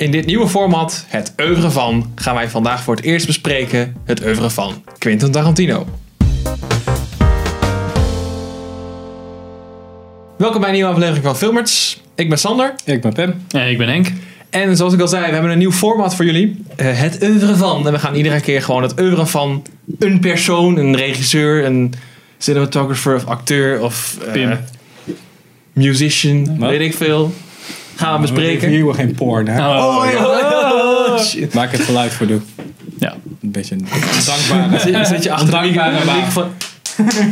In dit nieuwe format, het oeuvre van, gaan wij vandaag voor het eerst bespreken het oeuvre van Quentin Tarantino. Welkom bij een nieuwe aflevering van Filmers. Ik ben Sander. Ik ben Pim. Ja, ik ben Henk. En zoals ik al zei, we hebben een nieuw format voor jullie. Eh, het oeuvre van. En we gaan iedere keer gewoon het oeuvre van een persoon, een regisseur, een cinematographer of acteur of eh, Pim. musician, Wat? weet ik veel. Gaan we bespreken. Reviewen geen porn, hè? Oh, Oh, shit. Waar ik het geluid voor doe. Ja. Een beetje een dankbare. Zit, zit je achter de micro- baan. microfoon?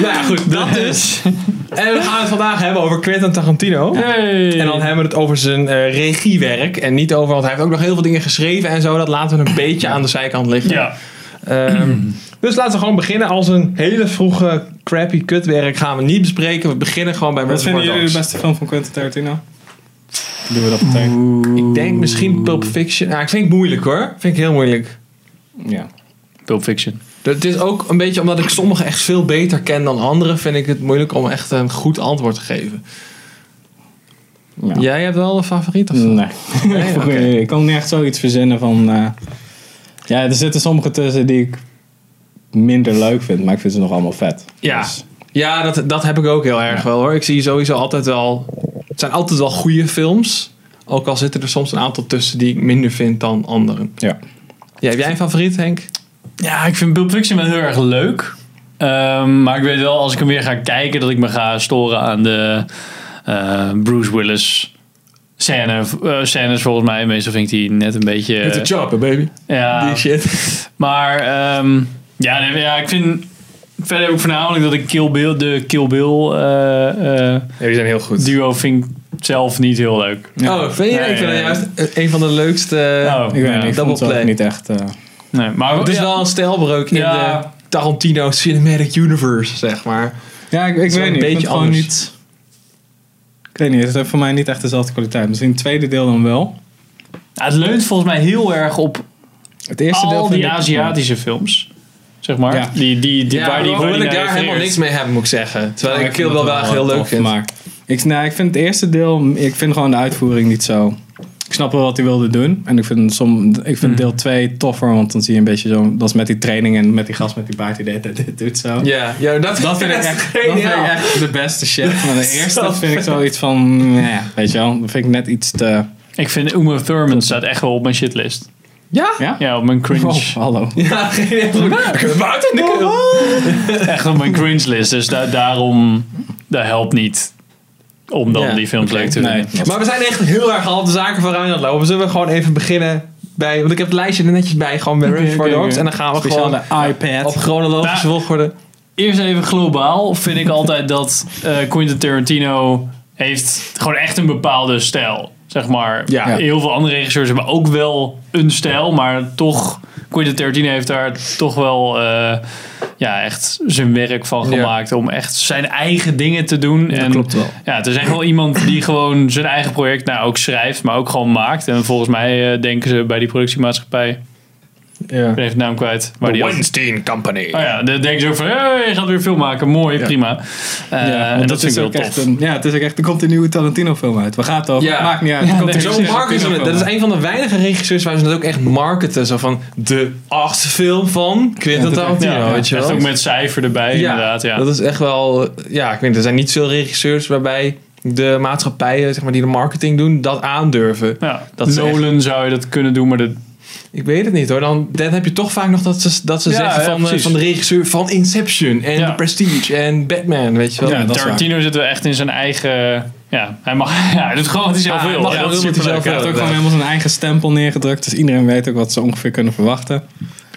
nou ja, goed, dat dus. En we gaan het vandaag hebben over Quentin Tarantino. Hey. En dan hebben we het over zijn eh, regiewerk. En niet over, want hij heeft ook nog heel veel dingen geschreven en zo. Dat laten we een beetje aan de zijkant liggen. Ja. Ehm, dus laten we gewoon beginnen. Als een hele vroege crappy kutwerk gaan we niet bespreken. We beginnen gewoon bij Wat vinden jullie de beste film van Quentin Tarantino? Doen we dat meteen? Ik denk misschien Pulp Fiction. Ja, ik vind het moeilijk hoor. Vind ik heel moeilijk. Ja. Pulp Fiction. Het is ook een beetje omdat ik sommige echt veel beter ken dan anderen, vind ik het moeilijk om echt een goed antwoord te geven. ja. Jij hebt wel een favoriet of zo? Nee. Ik kan niet echt zoiets verzinnen van... eh, ja, er zitten sommige tussen die ik minder leuk vind, maar ik vind ze nog allemaal vet. Ja. Dus, Ja, dat, dat heb ik ook heel erg wel hoor. Ik zie sowieso altijd wel. Het zijn altijd wel goede films. Ook al zitten er soms een aantal tussen die ik minder vind dan anderen. ja. Ja, heb jij een favoriet, Henk? Ja, ik vind Pulp Fiction wel heel erg leuk. Ehm, maar ik weet wel, als ik hem weer ga kijken, dat ik me ga storen aan de eh, Bruce Willis scène, eh, scènes volgens mij. Meestal vind ik die net een beetje... Met de chopper, baby. ja, Die shit. Maar ehm, ja, nee, ja, ik vind verder ook voornamelijk dat ik Kill Bill, de Kill Bill eh, eh, Ja, die zijn heel goed. duo vind ik zelf niet heel leuk. Oh, vind je? Nee, ik vind nee. het juist een van de leukste. Oh, Ik niet, ik double play. niet echt... eh, Nee, maar Het is ja, wel een stijlbreuk in de Tarantino Cinematic Universe, zeg maar. Ja, ik, ik weet een niet. Ik beetje gewoon anders. niet... Ik weet niet, het heeft voor mij niet echt dezelfde kwaliteit. Misschien het tweede deel dan wel. Ja, het leunt volgens mij heel erg op Het eerste deel al vind die ik- Aziatische films. Zeg maar. Ja. Die, die, die, Ja, waar die, waar ik daar helemaal niks mee heb, moet ik zeggen. Terwijl Ja, ik vind Kill wel echt heel leuk vind. Maar ik, nou, ik vind het eerste deel, ik vind gewoon de uitvoering niet zo. Ik snap wel wat hij wilde doen. En ik vind, som, ik Hmm. vind deel 2 toffer, want dan zie je een beetje zo. Dat is met die training en met die gast met die baard die dit, dit doet zo. Ja, ja dat, Dat vind, ik echt, dat vind ik geniaal. echt de beste shit. Maar de eerste vind ik zoiets van, nee, weet je wel, dat vind ik net iets te. Ik vind Uma Thurman staat echt wel op mijn shitlist. Ja? Ja? Ja, op mijn cringe. Oh, hallo. Ja, geen goed. Buiten de keel. Echt op mijn cringe list. Dus da- daarom, dat helpt niet om dan Ja, die films leuk te Nee, vinden. Maar we zijn echt heel erg al de zaken vooruit aan het lopen. Zullen we gewoon even beginnen bij... Want ik heb het lijstje er netjes bij, gewoon bij Oké, Reservoir oké, Dogs. En dan gaan we gewoon iPad. op chronologische Nou, volgorde. Eerst even globaal vind ik altijd dat eh Quentin Tarantino heeft gewoon echt een bepaalde stijl. Zeg maar, Ja. heel veel andere regisseurs hebben ook wel een stijl, maar toch, Quentin Tarantino heeft daar toch wel eh, ja, echt zijn werk van Ja. gemaakt om echt zijn eigen dingen te doen. Dat en klopt wel. ja, het is echt wel iemand die gewoon zijn eigen project nou ook schrijft, maar ook gewoon maakt. En volgens mij eh, denken ze bij die productiemaatschappij, Ja. ik ben even de naam kwijt, maar The die ook- Weinstein Company. Oh ja, dan denken ze ook van, hey, je gaat weer film maken, mooi, Ja. prima. Eh, Ja, en want dat vind ik wel ook echt tof. een, ja, het is ook echt, er komt een nieuwe Tarantino film uit. We gaan het over. Ja. Maakt niet uit. Ja, Er komt nee, een Zo marketen. Dat is een van de weinige regisseurs waar ze het ook echt marketen. Zo van de achtste film van Quentin Ja, dat- Tarantino, Ja, weet je echt wel. ook met cijfer erbij, inderdaad. Ja. Dat is echt wel... Ja, ik weet er zijn niet veel regisseurs waarbij de maatschappijen zeg maar, die de marketing doen, dat aandurven. ja. dat is Nolan zou je dat kunnen doen, maar dat, Ik weet het niet hoor. Dan, dan heb je toch vaak nog dat ze, dat ze Ja, zeggen van, eh, van de regisseur van Inception en Ja. The Prestige en Batman, weet je wel. Ja, Tarantino zit wel echt in zijn eigen... Ja, hij, mag, ja, hij doet gewoon wat hij zelf wil. hij mag Ja, dat zelf heeft ook gewoon helemaal zijn eigen stempel neergedrukt. Dus iedereen weet ook wat ze ongeveer kunnen verwachten.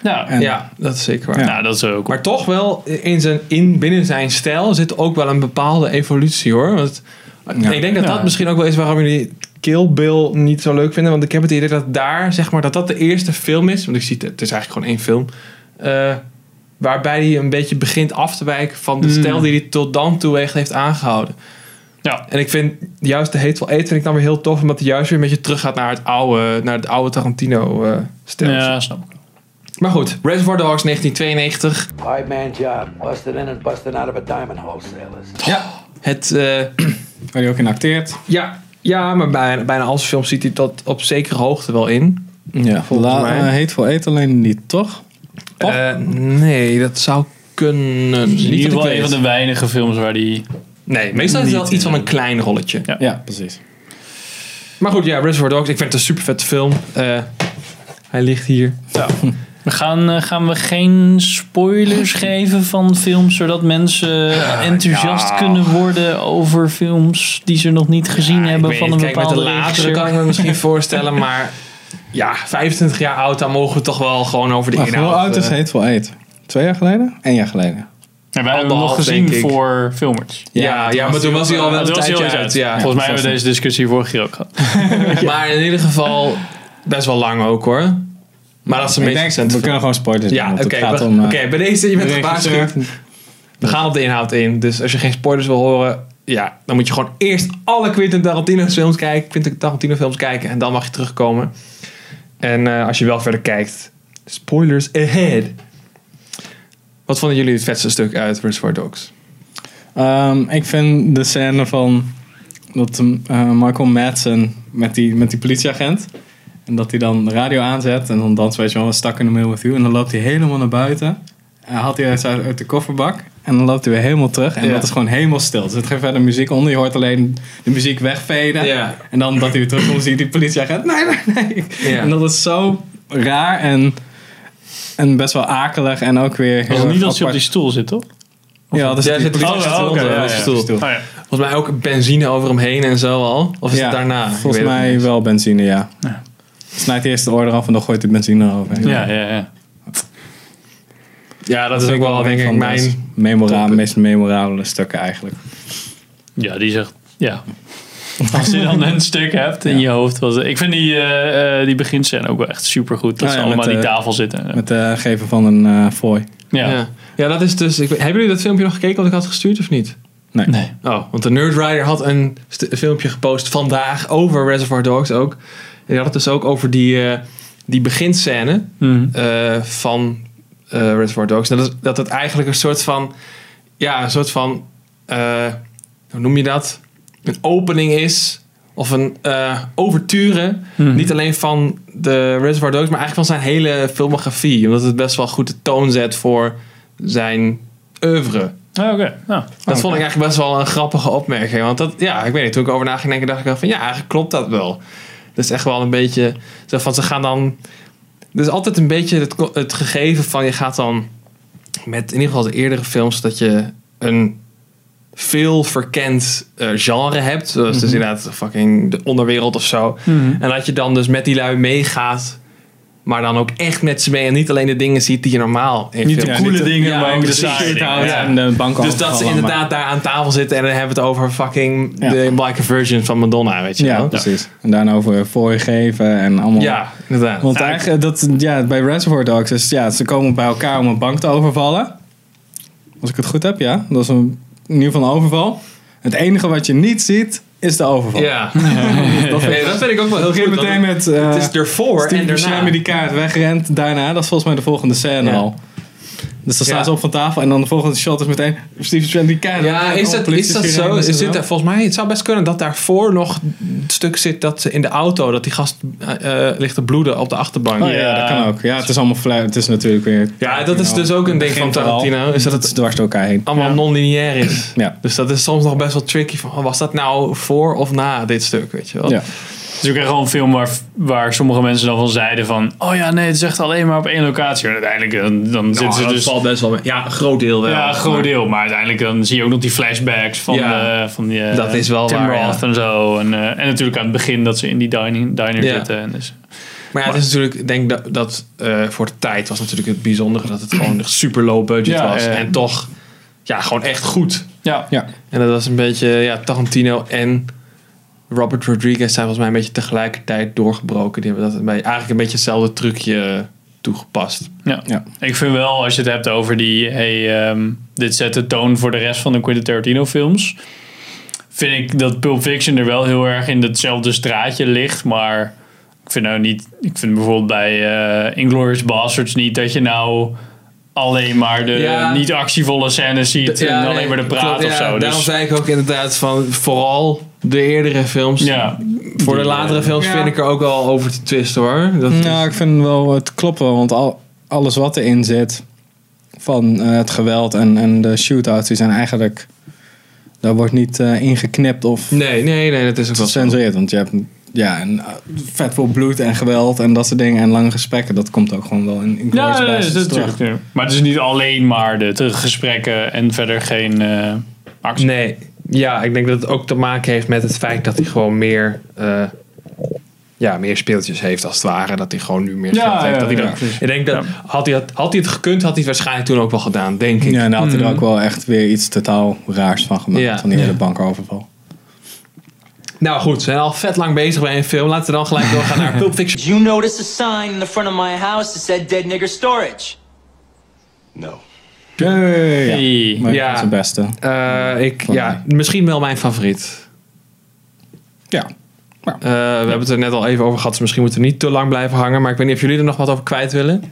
Ja, En- Ja, dat is zeker waar. Ja. Nou, dat is ook... Maar toch wel, in zijn, in, binnen zijn stijl zit ook wel een bepaalde evolutie hoor. Want Ja. Ik denk dat Ja. dat misschien ook wel is waarom jullie Kill Bill niet zo leuk vinden. Want ik heb het idee dat daar, zeg maar, dat dat de eerste film is. Want ik zie het, het is eigenlijk gewoon één film. eh, waarbij hij een beetje begint af te wijken van de Mm. stijl die hij tot dan toe echt heeft aangehouden. Ja. En ik vind juist de Hateful Eight vind ik dan weer heel tof. Omdat hij juist weer een beetje terug gaat naar het oude, naar het oude Tarantino eh stijl. Ja, snap ik. Maar goed, Reservoir Dogs 1992. Five man job, busted in and busted out of a diamond wholesalers. Ja. Het, eh, Waar hij ook in acteert. Ja, ja maar bij, bijna al zijn films ziet hij dat op zekere hoogte wel in. Ja, Volgens La, mij. eh, Hateful Eight alleen niet, toch? Eh, nee, dat zou kunnen. In Niet ieder geval ik een van de weinige films waar die... Nee, meestal is het wel iets van een klein rolletje. Ja. Ja, precies. Maar goed, ja, Reservoir Dogs. Ik vind het een super vette film. Eh, hij ligt hier. Ja. We gaan, eh, gaan we geen spoilers geven van films, zodat mensen enthousiast ja. kunnen worden over films die ze nog niet gezien Ja, hebben van een. Kijk, bepaalde met de latere regisseur. kan ik me misschien voorstellen, maar ja, 25 jaar oud, dan mogen we toch wel gewoon over de Wacht, hoe inhoud. oud is eh, Hateful Eight? Twee jaar geleden? Eén jaar geleden. En wij hebben hem nog gezien voor filmers. Ja, Ja, ja, maar toen was hij al wel een tijdje uit. uit. Ja. Volgens mij hebben we deze discussie vorige keer ook gehad. Maar in ieder geval best wel lang ook hoor. Maar dat is de Ik meest denk, we kunnen gewoon spoilers Ja, oké. het gaat we- om... eh, Oké, bij deze je bent gewaarschuwd. We gaan op de inhoud in. Dus als je geen spoilers wil horen, ja, dan moet je gewoon eerst alle Quentin Tarantino films kijken. Quentin Tarantino films kijken en dan mag je terugkomen. En eh, als je wel verder kijkt, spoilers ahead. Wat vonden jullie het vetste stuk uit Reservoir Dogs? Ehm, ik vind de scène van dat eh, Michael Madsen met die, met die politieagent. En dat hij dan de radio aanzet en dan weet je wel, stak in the middle with you. En dan loopt hij helemaal naar buiten. En haalt hij uit, de kofferbak. En dan loopt hij weer helemaal terug. En Ja. dat is gewoon helemaal stil. Er zit geen verder muziek onder. Je hoort alleen de muziek wegveden. Ja. En dan dat hij weer terugkomt, zie je die politieagent. Nee, nee, nee. Ja. En dat is zo raar en, en best wel akelig. En ook weer heel Was het niet als hij op die stoel zit, toch? Ja, dat is Ja, die zit Oh, ja, de ja. stoel. stoel. Oh, ja. Volgens mij ook benzine over hem heen en zo al. Of is Ja, het daarna? Volgens het mij wel benzine, ja. Ja. Snijdt eerst de order af en dan gooit hij benzine erover. Ja, ja, ja. Ja, dat is ook wel, een denk ik, van de mijn... memora- top. meest memorabele stukken eigenlijk. Ja, die zegt... Ja. Als je dan een stuk hebt in je hoofd. Was, ik vind die, eh eh die beginscène ook wel echt super goed. Dat Ah, ze ja, allemaal aan die eh, tafel zitten. Met het geven van een eh fooi. ja. Ja. ja, dat is dus... Ik, hebben jullie dat filmpje nog gekeken wat ik had gestuurd of niet? Nee. Nee. Oh, want de Nerd Rider had een filmpje gepost vandaag over Reservoir Dogs ook. En die had het dus ook over die, eh, die beginscène Mhm. eh, van eh, Reservoir Dogs. Dat, is, dat het eigenlijk een soort van... Ja, een soort van... hoe noem je dat? Een opening is... Of een eh overture. Mhm. Niet alleen van de Reservoir Dogs, maar eigenlijk van zijn hele filmografie. Omdat het best wel goed de toon zet voor zijn oeuvre. Ah, Oké. Nou. Dat vond ik eigenlijk best wel een grappige opmerking. Want dat, ja, ik weet niet, toen ik over na ging denken, dacht ik wel van ja, eigenlijk klopt dat wel. Dat is echt wel een beetje, zo van ze gaan dan, er is altijd een beetje het, het gegeven van je gaat dan met in ieder geval de eerdere films dat je een veel verkend eh, genre hebt. Dus inderdaad fucking de onderwereld of zo. Mhm. En dat je dan dus met die lui meegaat. Maar dan ook echt met ze mee. En niet alleen de dingen ziet die je normaal in Niet de coole dingen, Ja, maar ook de precies. saaie dingen. Hout Ja. en de bank Dus dat ze inderdaad daar aan tafel zitten en dan hebben we het over fucking Ja. de Black Version van Madonna, weet je Ja, wel? precies. En daarna over fooi geven en allemaal... Ja, inderdaad. Want eigenlijk, dat, ja, bij Reservoir Dogs is, ja, ze komen bij elkaar om een bank te overvallen. Als ik het goed heb, ja. Dat is een, in ieder geval een overval. Het enige wat je niet ziet, is de overval. Ja. dat, Nee, dat vind ik ook wel heel goed. meteen met... eh, het is ervoor Steve en daarna. Die kaart wegrent daarna. Dat is volgens mij de volgende scène Ja. al. Dus dan staan ze op van tafel en dan de volgende shot is meteen Steve Buscemi die kaart. Ja, is dat, is dat zo? Is dit, er- volgens mij, het zou best kunnen dat daarvoor nog een stuk zit dat ze in de auto, dat die gast eh, ligt te bloeden op de achterbank. Oh, ja, dat kan ook. Ja, het is allemaal fluit. Het is natuurlijk weer... Ja, dat is dus ook een ding van Tarantino. Is dat het het dwars door elkaar heen. allemaal non-lineair is. Ja. Dus dat is soms nog best wel tricky. Van, oh, was dat nou voor of na dit stuk, weet je wel? Ja. Het is ook echt gewoon een film waar, waar sommige mensen dan van zeiden van... Oh ja, nee, het is echt alleen maar op één locatie. En uiteindelijk dan, dan zitten ze dat dus... valt best wel mee. Ja, een groot deel wel. Ja, een groot deel. Maar uiteindelijk dan zie je ook nog die flashbacks van, Ja, eh, van die, eh, dat is wel Tim waar, Roth ja. en zo. En, eh, en natuurlijk aan het begin dat ze in die dining, diner Ja. zitten. En dus, Maar ja, het is natuurlijk, ik denk dat, dat eh, voor de tijd was natuurlijk het bijzondere dat het gewoon echt super low budget Ja, was. En toch, ja, gewoon echt goed. ja. Ja. En dat was een beetje, ja, Tarantino en Robert Rodriguez zijn volgens mij een beetje tegelijkertijd doorgebroken. Die hebben dat eigenlijk een beetje hetzelfde trucje toegepast. Ja. Ja. Ik vind wel, als je het hebt over die... Hey, ehm, dit zet de toon voor de rest van de Quentin Tarantino films. Vind ik dat Pulp Fiction er wel heel erg in hetzelfde straatje ligt. Maar ik vind nou niet... Ik vind bijvoorbeeld bij eh Inglourious Basterds niet dat je nou... alleen maar de Ja. niet actievolle scènes ziet en alleen maar de praat klopt, of ja, zo. Daarom Dus, zei ik ook inderdaad van vooral de eerdere films. ja. Voor de latere films ja. vind ik er ook wel over te twisten hoor. Dat is- Nou, ik vind wel, het klopt wel, want al, alles wat erin zit van eh, het geweld en, en de shootouts, die zijn eigenlijk, daar wordt niet eh, ingeknipt of nee, nee, nee, dat is ook wel. Want je hebt ja, een, eh, vet veel bloed en geweld en dat soort dingen en lange gesprekken, dat komt ook gewoon wel in, in Ja, nee, dat terug. natuurlijk. ja. Maar het is niet alleen maar de te- gesprekken en verder geen eh, actie. Nee, ja, ik denk dat het ook te maken heeft met het feit dat hij gewoon meer, eh, ja, meer speeltjes heeft als het ware. Dat hij gewoon nu meer Ja, geld heeft. ja, dat hij ja, precies. ik denk dat, Ja. had, hij het, had hij het gekund, had hij het waarschijnlijk toen ook wel gedaan, denk ik. Ja, en daar had hij er ook wel echt weer iets totaal raars van gemaakt, Ja. van die hele Ja. bankoverval. Nou goed, we zijn al vet lang bezig bij een film. Laten we dan gelijk doorgaan naar Pulp Fiction. Did you notice a sign in the front of my house that said dead nigger storage? No. Ja, Hey. Ja. dat is het beste. Eh, ik, Van ja, misschien wel mijn favoriet. Ja. Eh, we hebben het er net al even over gehad, dus misschien moeten we niet te lang blijven hangen. Maar ik weet niet of jullie er nog wat over kwijt willen.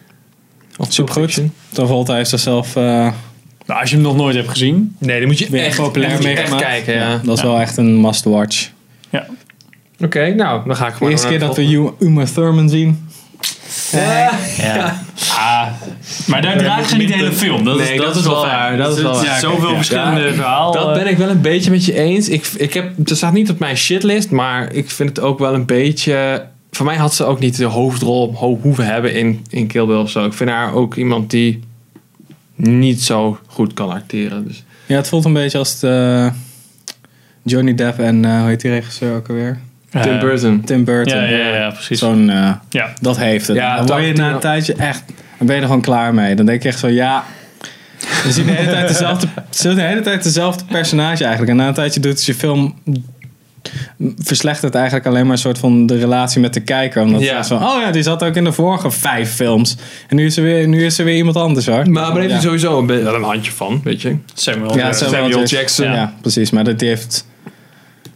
Of Supergoed. Travolta heeft zichzelf eh Nou, als je hem nog nooit hebt gezien. Nee, die moet je echt, populair echt meegemaakt. kijken. Ja. Dat is Ja. wel echt een must-watch. Ja. Oké, nou, dan ga ik De gewoon eerste naar keer dat we Uma Thurman zien. Ja. Ja. Ah, maar daar draagt ze niet de hele film. Dat, Nee, is, dat, is wel waar. Dat is wel waar. Zoveel Ja. verschillende Ja, verhalen. Dat ben ik wel een beetje met je eens. Ik, ik heb, het staat niet op mijn shitlist, maar ik vind het ook wel een beetje... Voor mij had ze ook niet de hoofdrol ho- hoeven hebben in, in Kill Bill of zo. Ik vind haar ook iemand die niet zo goed kan acteren. Dus. Ja, het voelt een beetje als de Johnny Depp en eh, hoe heet die regisseur ook alweer? Tim Burton. Tim Burton. Ja, ja, ja, precies. Zo'n, eh, Ja. dat heeft het. Ja, dan word je na een tijdje echt, dan ben je er gewoon klaar mee. Dan denk je echt zo, ja... Je ziet de hele tijd dezelfde, de hele tijd dezelfde personage eigenlijk. En na een tijdje doet het je film verslechtert het eigenlijk alleen maar een soort van de relatie met de kijker. Omdat Ja. zo, oh ja, die zat ook in de vorige vijf films. En nu is er weer, nu is er weer iemand anders hoor. Maar daar heeft hij ja. sowieso een, een handje van, weet je. Samuel, Ja, Samuel, Samuel Jackson. Jackson. Ja. precies. Maar dat heeft...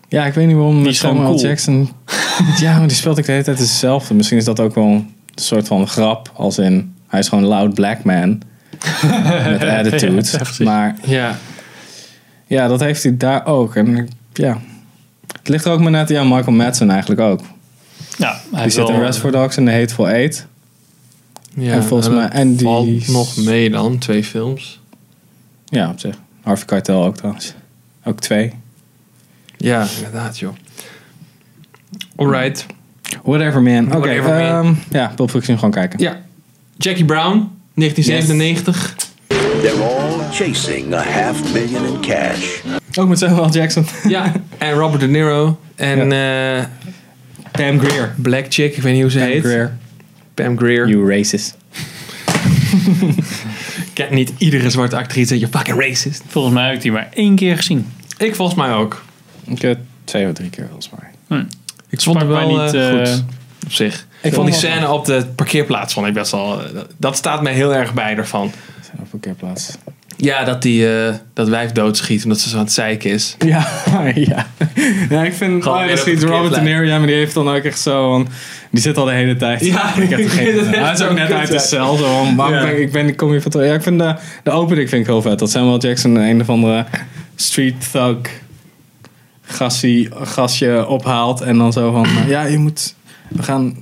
Ja, ik weet niet waarom Die is Samuel cool. Jackson... ja, maar die speelt ook de hele tijd hetzelfde. Misschien is dat ook wel een soort van grap. Als in, hij is gewoon loud black man. met attitude. Ja, maar Ja. ja, dat heeft hij daar ook. En ik- ja... Het ligt er ook maar net... Ja, Michael Madsen eigenlijk ook. Ja, hij Die zit in wel- Reservoir Dogs en The Hateful Eight. ja En volgens mij- en die- valt nog mee dan, twee films. Ja, op zich. Harvey Keitel ook trouwens. Ook twee. Ja, inderdaad joh. Alright. Whatever man. Oké, Whatever, man. ehm, ja, Pulp Fiction gewoon kijken. Ja. Jackie Brown, 1997. They're all chasing a half million in cash. Ook met Samuel Jackson. Ja. En Robert De Niro. En eh, Pam Grier. Black Chick, ik weet niet hoe ze Pam heet. Grier. Pam Grier. You racist. Kent niet iedere zwarte actrice, je fucking racist. Volgens mij heb ik die maar één keer gezien. Ik volgens mij ook. Ik heb twee of drie keer volgens mij. Ik vond het wel niet, eh, eh, goed. Op zich. Ik vond die wel- scène op de parkeerplaats vond ik best wel... eh, dat staat mij heel erg bij ervan. Zijn op een keer plaats. Ja, dat die eh, dat wijf doodschiet omdat ze zo aan het zeiken is. Ja, ja. ja, ik vind... Gewoon Oh, het Robert De Niro, ja, maar die heeft dan ook echt zo... die zit al de hele tijd. Ja, ik heb er geen... Hij is ook net uit de cel. Zo, waarom Ja. ben ik, ben, ik kom hier van terug. Ja, ik vind de, de opening vind ik heel vet. Dat Samuel Jackson een of andere street thug gassie, gastje ophaalt. En dan zo van... eh, ja, je moet... We gaan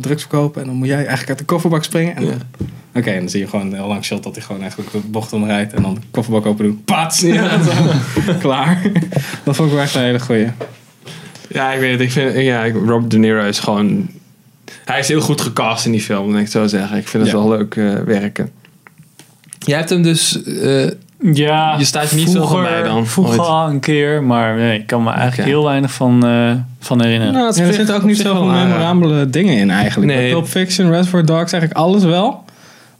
drugs verkopen. En dan moet jij eigenlijk uit de kofferbak springen. En dan- Oké, en dan zie je gewoon een heel lang shot dat hij gewoon echt de bocht omrijdt. En dan de kofferbak open doet. Pats! Ja. Klaar. Dat vond ik wel echt een hele goeie. Ja, ik weet het. Ik vind, ja, ik- Robert De Niro is gewoon... Hij is heel goed gecast in die film, moet ik zo zeggen. Ik vind het Ja. wel leuk eh, werken. Jij hebt hem dus... eh, Ja, Je staat je niet veel van bij dan, Vroeger ooit. al een keer, maar nee, ik kan me eigenlijk heel weinig van, eh, van herinneren. Nou, het Ja, er zitten ook niet zoveel memorabele dingen in eigenlijk. Nee. Bij Pulp Fiction, Reservoir Dogs, eigenlijk alles wel.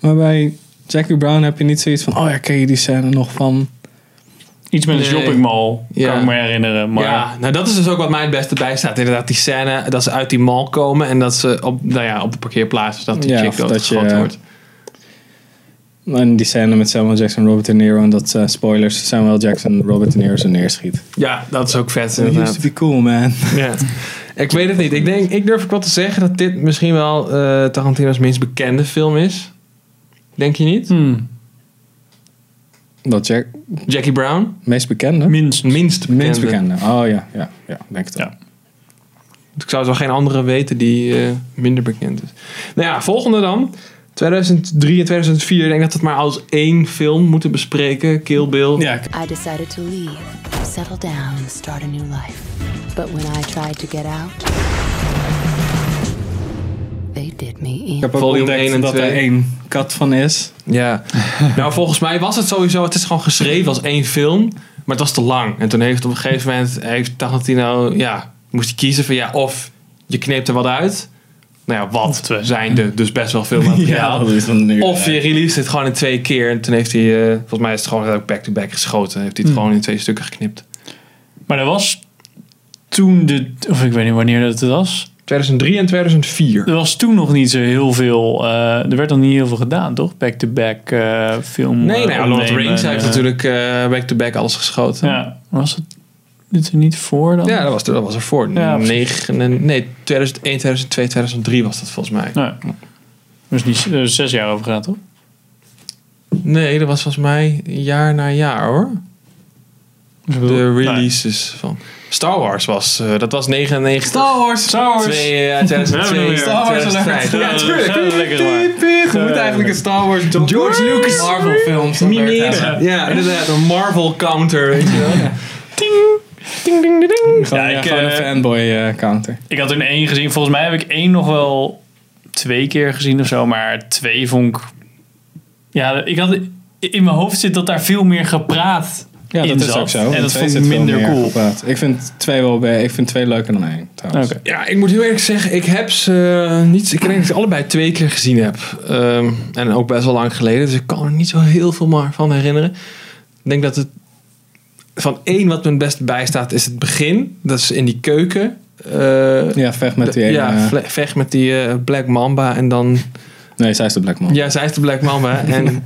Maar bij Jackie Brown heb je niet zoiets van... Oh ja, ken je die scène nog van... Iets met een Nee. shoppingmall, Ja. kan ik me herinneren. Maar Ja, nou dat is dus ook wat mij het beste bijstaat. Inderdaad, die scène dat ze uit die mall komen en dat ze op, nou ja, op de parkeerplaats dat die Ja, chick dat wordt. En die scène met Samuel Jackson, Robert De Niro... En dat, eh, spoilers, Samuel Jackson, Robert De Niro zo neerschiet. Ja, dat is ook vet. It used to be cool, man. Ja. Ik weet het niet. Ik, denk, ik durf ook wel te zeggen dat dit misschien wel eh, Tarantino's minst bekende film is. Denk je niet? Hmm. Dat Jack, Jackie Brown? meest bekende? Minst. Minst bekende. Minst bekende. Oh ja, ja, ja, denk het wel. Ja. Ik zou zo geen andere weten die eh, minder bekend is. Nou ja, volgende dan. 2003 en 2004. Ik denk dat we het maar als één film moeten bespreken. Kill Bill. Ja, I decided to leave, settle down, and start a new life. But when I tried to get out, they did me in. ik heb ook Volume ontdekt 1 en dat er 2. één kat van is. Ja. nou, volgens mij was het sowieso... Het is gewoon geschreven als één film. Maar het was te lang. En toen heeft op een gegeven moment... Heeft Tarantino... Ja, moest hij kiezen van... Ja, of je knipt er wat uit. Nou ja, wat twee. zijn er dus best wel veel materiaal. dat is dan nu. Of je release het gewoon in twee keer. En toen heeft hij... eh, volgens mij is het gewoon ook back-to-back geschoten. Heeft hij het gewoon in twee stukken geknipt. Maar er was toen de... Of ik weet niet wanneer dat het was. 2003 en 2004. Er was toen nog niet zo heel veel... eh, er werd nog niet heel veel gedaan, toch? Back-to-back eh, film Nee, eh, nee, Lord of the Rings heeft eh, natuurlijk eh, back-to-back alles geschoten. Ja, was het dit er niet voor dan? Ja, dat was, dat was ervoor. Ja, precies. Negen, en- nee, 2001, 2002, 2003 was dat volgens mij. Nee. Er is niet er is zes jaar over gegaan, toch? Nee, dat was volgens mij jaar na jaar hoor. De releases van. Star Wars was, eh, dat was 99. Star Wars! Star Wars. Twee, eh, 2002, Ja, Star Wars 2005. alert. Ja, tuurlijk. lekker. Je moet eigenlijk een Star Wars George Lucas. Marvel films. Ja, inderdaad. Een Marvel counter, weet je wel. Gewoon, Ja, ja, ik, gewoon een eh, fanboy eh, counter. Ik had er één gezien. Volgens mij heb ik één nog wel twee keer gezien of zo. Maar twee vond ik... Ja, ik had... In mijn hoofd zit dat daar veel meer gepraat Ja, in dat is ook zo. En dat vond ik minder cool. gepraat. Ik vind twee wel bij, ik vind twee leuker dan één. Trouwens. Ja, ik moet heel eerlijk zeggen, ik heb ze eh, niet. Ik denk dat ik ze allebei twee keer gezien heb. Ehm, en ook best wel lang geleden. Dus ik kan er niet zo heel veel maar van herinneren. Ik denk dat het. Van één wat me het beste bijstaat is het begin. Dat is in die keuken. Eh, Ja, vecht met die ja, eh, vecht met die eh, Black Mamba. En dan. nee, zij is de Black Man. Ja, zij is de Black Mamba. en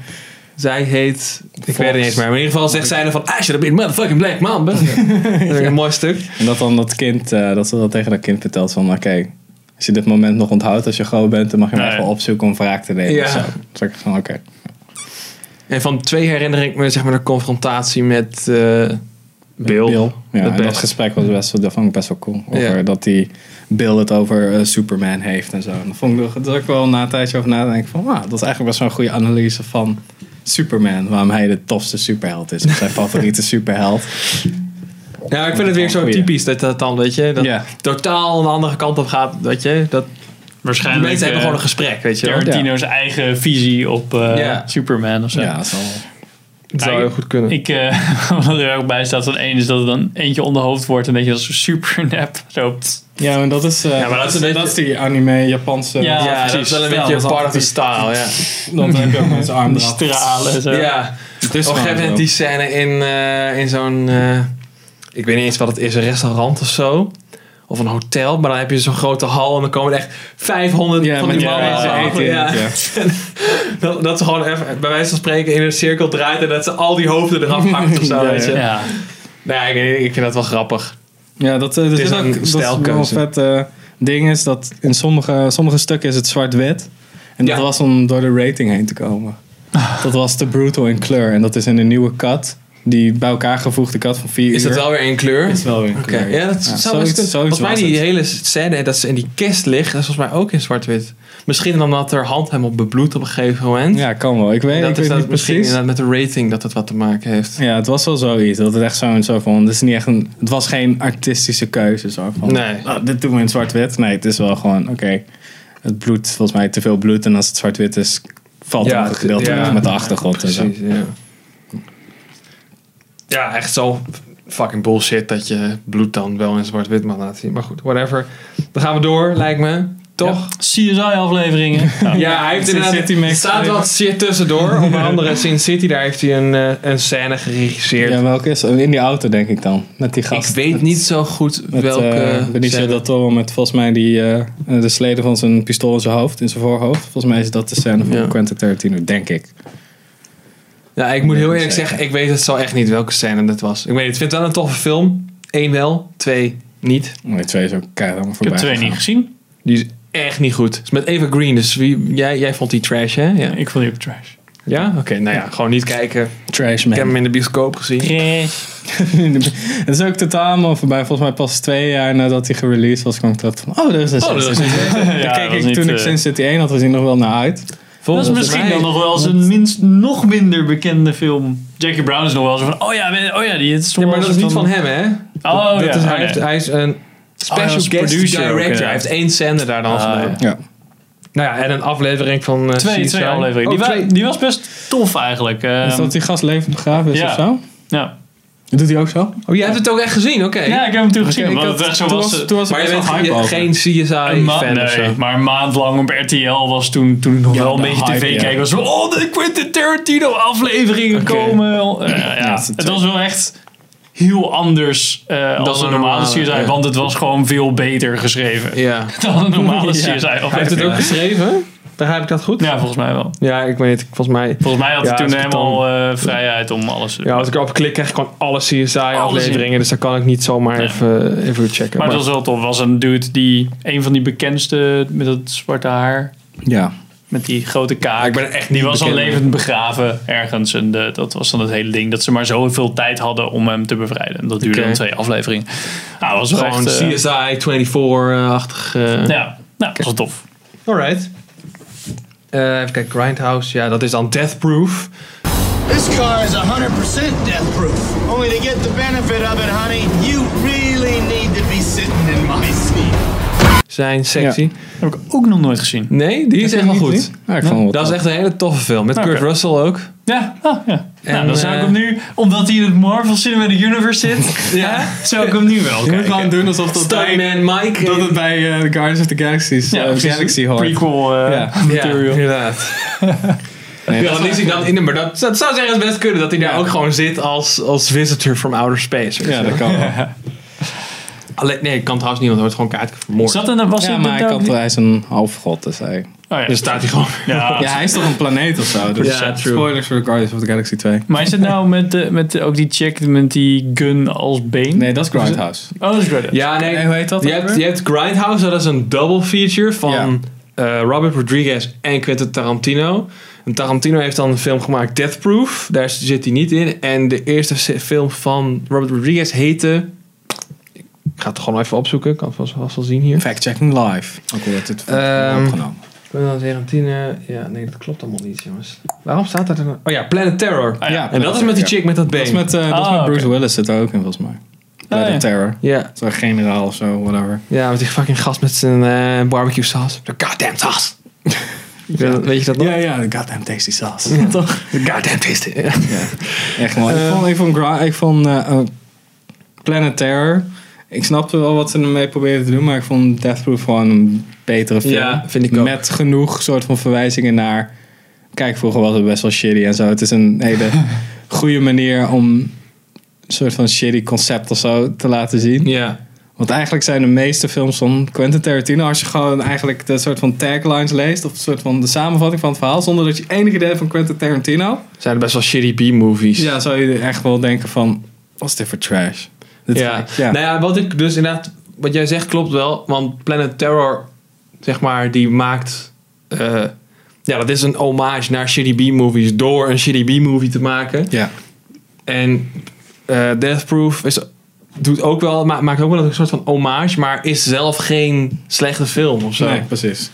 zij heet. Ik weet het niet eens meer. Maar in ieder geval zegt zij dan van. Should have been motherfucking Black Mamba. dat is een mooi stuk. En dat dan dat kind, dat ze dat tegen dat kind vertelt van, oké, als je dit moment nog onthoudt als je groot bent, dan mag je Nee. even opzoeken om wraak te nemen. Ja. zo. Dan zeg ik van, oké. En van twee herinner ik me zeg maar de confrontatie met. eh Bill. Ja, Dat en dat gesprek was best, wel- dat vond ik best wel cool. Over Ja. dat die Bill het over eh, Superman heeft en zo. En dat vond ik dat ik wel na een tijdje over nadenken van, wauw, dat is eigenlijk best wel een goede analyse van Superman. Waarom hij de tofste superheld is. Of zijn favoriete superheld. Ja, ik vind het weer zo typisch dat dat dan, weet je, dat totaal een andere kant op gaat, weet je. Dat, Waarschijnlijk mensen hebben eh, gewoon een gesprek, weet je wel. Tarantino's eigen visie op eh, Ja. Superman of zo. Ja, dat. Dat zou heel goed kunnen. Ik, eh, wat er ook bij staat van één is dat er dan eentje onder hoofd wordt en dat je dat zo super nep. Zo, Ja, maar dat is, eh, Ja, maar dat is een beetje- dat is die anime Japanse. Ja, ja, dat is precies. wel een beetje dat is part of altijd the style, ja. Dan heb je ook met zijn arm die stralen en zo. Ja, Het is op een gegeven moment die scène in, eh, in zo'n, eh, ik weet niet eens wat het is, een restaurant of zo. Of een hotel, maar dan heb je zo'n grote hal en dan komen er echt 500 Ja, van die mannen eten Ja. ja. Dat, dat ze gewoon even, bij wijze van spreken, in een cirkel draait en dat ze al die hoofden eraf hakt of zo, Ja, weet je. Ja. Nou, ja, ik, ik vind dat wel grappig. Ja, dat, eh, er is ook, dat is wel vet eh, ding is dat in sommige, sommige stukken is het zwart-wit. En dat Ja. was om door de rating heen te komen. Dat was te brutal in kleur. En dat is in een nieuwe cut. Die bij elkaar gevoegde cut van 4 uur. Is dat wel weer in kleur? Is wel weer in Oké, kleur. ja, dat zou zoiets- Volgens mij die het. hele scène dat ze in die kist ligt, dat is volgens mij ook in zwart-wit. Misschien omdat er hand helemaal bebloedt op een gegeven moment. Ja, kan wel. Ik weet, dat ik is weet dat niet misschien precies. inderdaad met de rating dat het wat te maken heeft. Ja, het was wel zoiets. Dat het echt zo, zo van. Het, is niet echt een, het was geen artistische keuze. Zo van, Nee. "Ah, dit doen we in zwart-wit. Nee, het is wel gewoon. Oké, het bloed, volgens mij te veel bloed. En als het zwart-wit is, valt Ja, het gedeelte ja. weg met de achtergrond. en zo. Precies, ja. Ja, echt zo fucking bullshit dat je bloed dan wel in zwart-wit mag laten zien. Maar goed, whatever. Dan gaan we door, lijkt me. Toch? CSI-afleveringen. Ja, hij heeft Sin inderdaad... Er staat wat shit tussendoor. Onder andere Sin City, daar heeft hij een, eh, een scène geregisseerd. Ja, welke is In die auto, denk ik dan. Met die ik gast. weet met, niet zo goed Met, welke... eh, Benicio del Toro met volgens mij die, eh, de sleden van zijn pistool in zijn hoofd, in zijn voorhoofd. Volgens mij is dat de scène van Ja. Quentin Tarantino, denk ik. Ja, ik moet heel eerlijk zeggen. ik weet het zo echt niet welke scène dat was. Ik weet ik vind het wel een toffe film. Eén wel, twee niet. Nee, twee is ook keihard allemaal Ik heb voorbij twee niet gezien. Die is echt niet goed. Het is met Eva Green, dus wie, jij, jij vond die trash, hè? Ja. Ik vond die ook trash. Ja? Oké, nou ja, gewoon niet kijken. Trash Ik heb hem man. in de bioscoop gezien. Het is ook totaal allemaal voorbij. Volgens mij pas twee jaar nadat hij gereleased was, kwam ik dat van, oh, er is een Oh, dat Sin is City. Ja, keek dat ik niet, toen ik eh, Sin City 1 had gezien nog wel naar uit. Dat is Volgens misschien mij- dan nog wel eens een minst nog minder bekende film. Jackie Brown is nog wel zo van, oh ja, oh ja, die is toch Ja, maar wel dat is niet van hem, hè? Oh dat ja, is, oh, hij, heeft, hij is een special als guest ook, director. hij heeft één scène daar dan Ah, gedaan. Ja. Nou ja, en een aflevering van eh, Twee, CSI. twee afleveringen. Oh, die, wa- twee. die was best tof eigenlijk. Ehm, Is dat die gast levend begraven is ja. of zo? ja. Doet hij ook zo? Oh, jij hebt het ook echt gezien? Oké. ja, ik heb hem toen gezien. Oké, ik omdat had- het echt zo toen was. eh, toen was Maar er je bent geen CSI een ma- fan of nee, zo? maar een maand lang op RTL was toen, toen nog Ja, wel een beetje hype, tv ja. kijken. Was zo, oh, de Quentin Tarantino afleveringen Oké. komen. Eh, ja, dat is het was wel echt heel anders eh, als een normale normale, CSI. ja. Want het was gewoon veel beter geschreven Ja. dan een normale Ja. CSI Hij heeft het ook geschreven? Begrijp ik dat goed? Ja, volgens mij wel. Ja, ik weet het. Volgens mij... Volgens mij had hij Ja, toen het helemaal eh, vrijheid om alles te doen. Ja, als ik erop klik, krijg ik gewoon alle CSI-afleveringen. Dus dan kan ik niet zomaar Nee. even, even checken. Maar het was wel tof. Het was een dude die, een van die bekendste met dat zwarte haar, Ja. Met die grote kaak. ik ben echt die was al levend begraven ergens. En de, dat was dan het hele ding. Dat ze maar zoveel tijd hadden om hem te bevrijden. En dat duurde dan twee afleveringen. Nou, dat was wel gewoon echt... CSI 24-achtig. eh ja, nou, dat was wel tof. Alright. Eh, even kijken, Grindhouse. Ja, dat is dan Death Proof. This car is 100% death proof. Only to get the benefit of it, honey, you really need to be sitting in my seat. Zijn sexy. Heb ik ook nog nooit gezien. Nee, die is echt wel goed. Ja, ik vond het wel Dat is echt een hele toffe film. Met Oké. Kurt Russell ook. Ja, oh, ja. nou, En, dan zou ik eh, hem nu, omdat hij in het Marvel Cinematic Universe zit, ja, zou ik hem nu wel Je moet gewoon doen alsof dat bij, Mike. dat het bij eh, Guardians of the Galaxy's, Ja, eh, precies. Galaxy hoort. Prequel eh, Ja. Ja, material. inderdaad. Nee, Ja, dat dan is- is hij dan in de, maar dat, dat zou zeggen best kunnen dat hij daar Ja. ook gewoon zit als, als visitor from outer space. ja, dat kan wel. Alleen, nee, kan trouwens niet, want er wordt gewoon kaart vermoord. Zat er, was Ja, maar hij, kan, hij is een halfgod, dus hij... Oh, ja. Dus staat hij gewoon. ja. Ja, hij is toch een planeet of zo? Dus Ja, true. spoilers voor Guardians of the Galaxy 2. Maar is het nou met, de, met de- ook die chick met die gun als been? Nee, dat is Grindhouse. Oh, dat is Grindhouse. Ja, nee. Nee, hoe heet dat Je hebt, je hebt Grindhouse, dat is een double feature van Ja. eh, Robert Rodriguez en Quentin Tarantino. En Tarantino heeft dan een film gemaakt, Death Proof. Daar zit hij niet in. En de eerste film van Robert Rodriguez heette... Ik ga het gewoon even opzoeken. Ik kan het vast, wel zien hier. Fact-checking live. Ook al wordt het Ehm, opgenomen. Tarantino... Ja, nee, dat klopt allemaal niet, jongens. Waarom staat dat er nou? Oh ja, Planet Terror. Ah, ja. En dat is met die Ja. chick met dat been. Dat is met, eh, dat is Ah, met Bruce. Willis zit er ook in, volgens mij. Planet ja. Terror. Ja, Zo'n generaal of zo, whatever. ja, met die fucking gast met zijn eh, barbecue saus. De goddamn sauce. Weet je dat nog? Ja, ja, de goddamn tasty sauce. Toch? De goddamn taste. Ja. Echt mooi. ik vond, ik vond, ik vond Planet Terror... Ik snapte wel wat ze ermee probeerden te doen, maar ik vond Death Proof gewoon een betere film. Ja, vind ik ook. Met genoeg soort van verwijzingen naar... Kijk, vroeger was het best wel shitty en zo. Het is een hele goede manier om een soort van shitty concept of zo te laten zien. ja. Want eigenlijk zijn de meeste films van Quentin Tarantino, als je gewoon eigenlijk de soort van taglines leest, of een soort van de samenvatting van het verhaal, zonder dat je enig idee hebt van Quentin Tarantino, Zijn er best wel shitty B-movies. ja, zou je echt wel denken van, wat is dit voor trash? Ja. ja. Nou ja, wat ik dus inderdaad, wat jij zegt klopt wel. Want Planet Terror, zeg maar, die maakt. eh, ja, dat is een hommage naar shitty B-movies door een shitty B-movie te maken. ja. En eh, Death Proof is, doet ook wel, ma- maakt ook wel een soort van hommage, maar is zelf geen slechte film of zo. Nee, precies.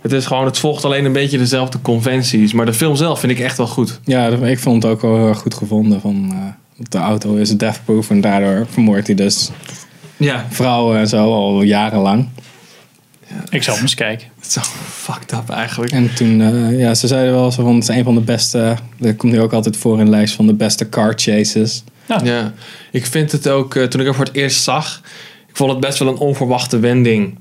Het is gewoon, het volgt alleen een beetje dezelfde conventies. Maar de film zelf vind ik echt wel goed. Ja, ik vond het ook wel heel erg goed gevonden. Van, eh, de auto is deathproof en daardoor vermoordt hij dus Ja, vrouwen en zo al jarenlang. Ik zal hem eens kijken. het is zo fucked up eigenlijk. En toen, eh, ja, ze zeiden wel zo van, het is een van de beste, dat komt nu ook altijd voor in de lijst van de beste car chases. Ja, ik vind het ook, eh, toen ik hem voor het eerst zag, ik vond het best wel een onverwachte wending.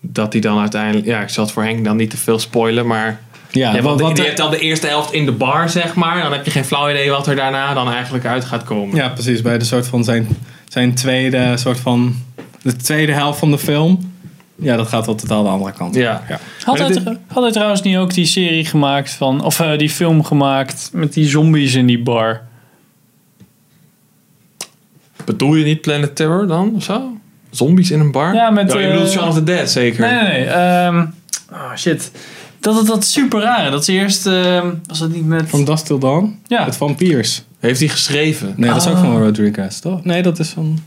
Dat hij dan uiteindelijk, ja, ik zal het voor Henk dan niet te veel spoilen, maar Ja, ja, want wat, je hebt dan de eerste helft in de bar, zeg maar. Dan heb je geen flauw idee wat er daarna dan eigenlijk uit gaat komen. ja, precies. Bij de soort van zijn, zijn tweede soort van, de tweede helft van de film. Ja, dat gaat wel totaal de andere kant. op. Ja. ja. Had hij, had hij trouwens niet ook die serie gemaakt van, of eh, die film gemaakt met die zombies in die bar? Bedoel je niet Planet Terror dan, of zo? Zombies in een bar? Ja, met, Oh, je eh, bedoelt Shaun of the Dead, zeker? Nee, nee, nee. ehm, oh shit. Dat het dat super rare. Dat ze eerst... eh, was dat niet met... From Dusk Till Dawn? Ja. Het vampiers. Heeft hij geschreven? Nee, dat is ook Ah. van Rodriguez, toch? Nee, dat is van...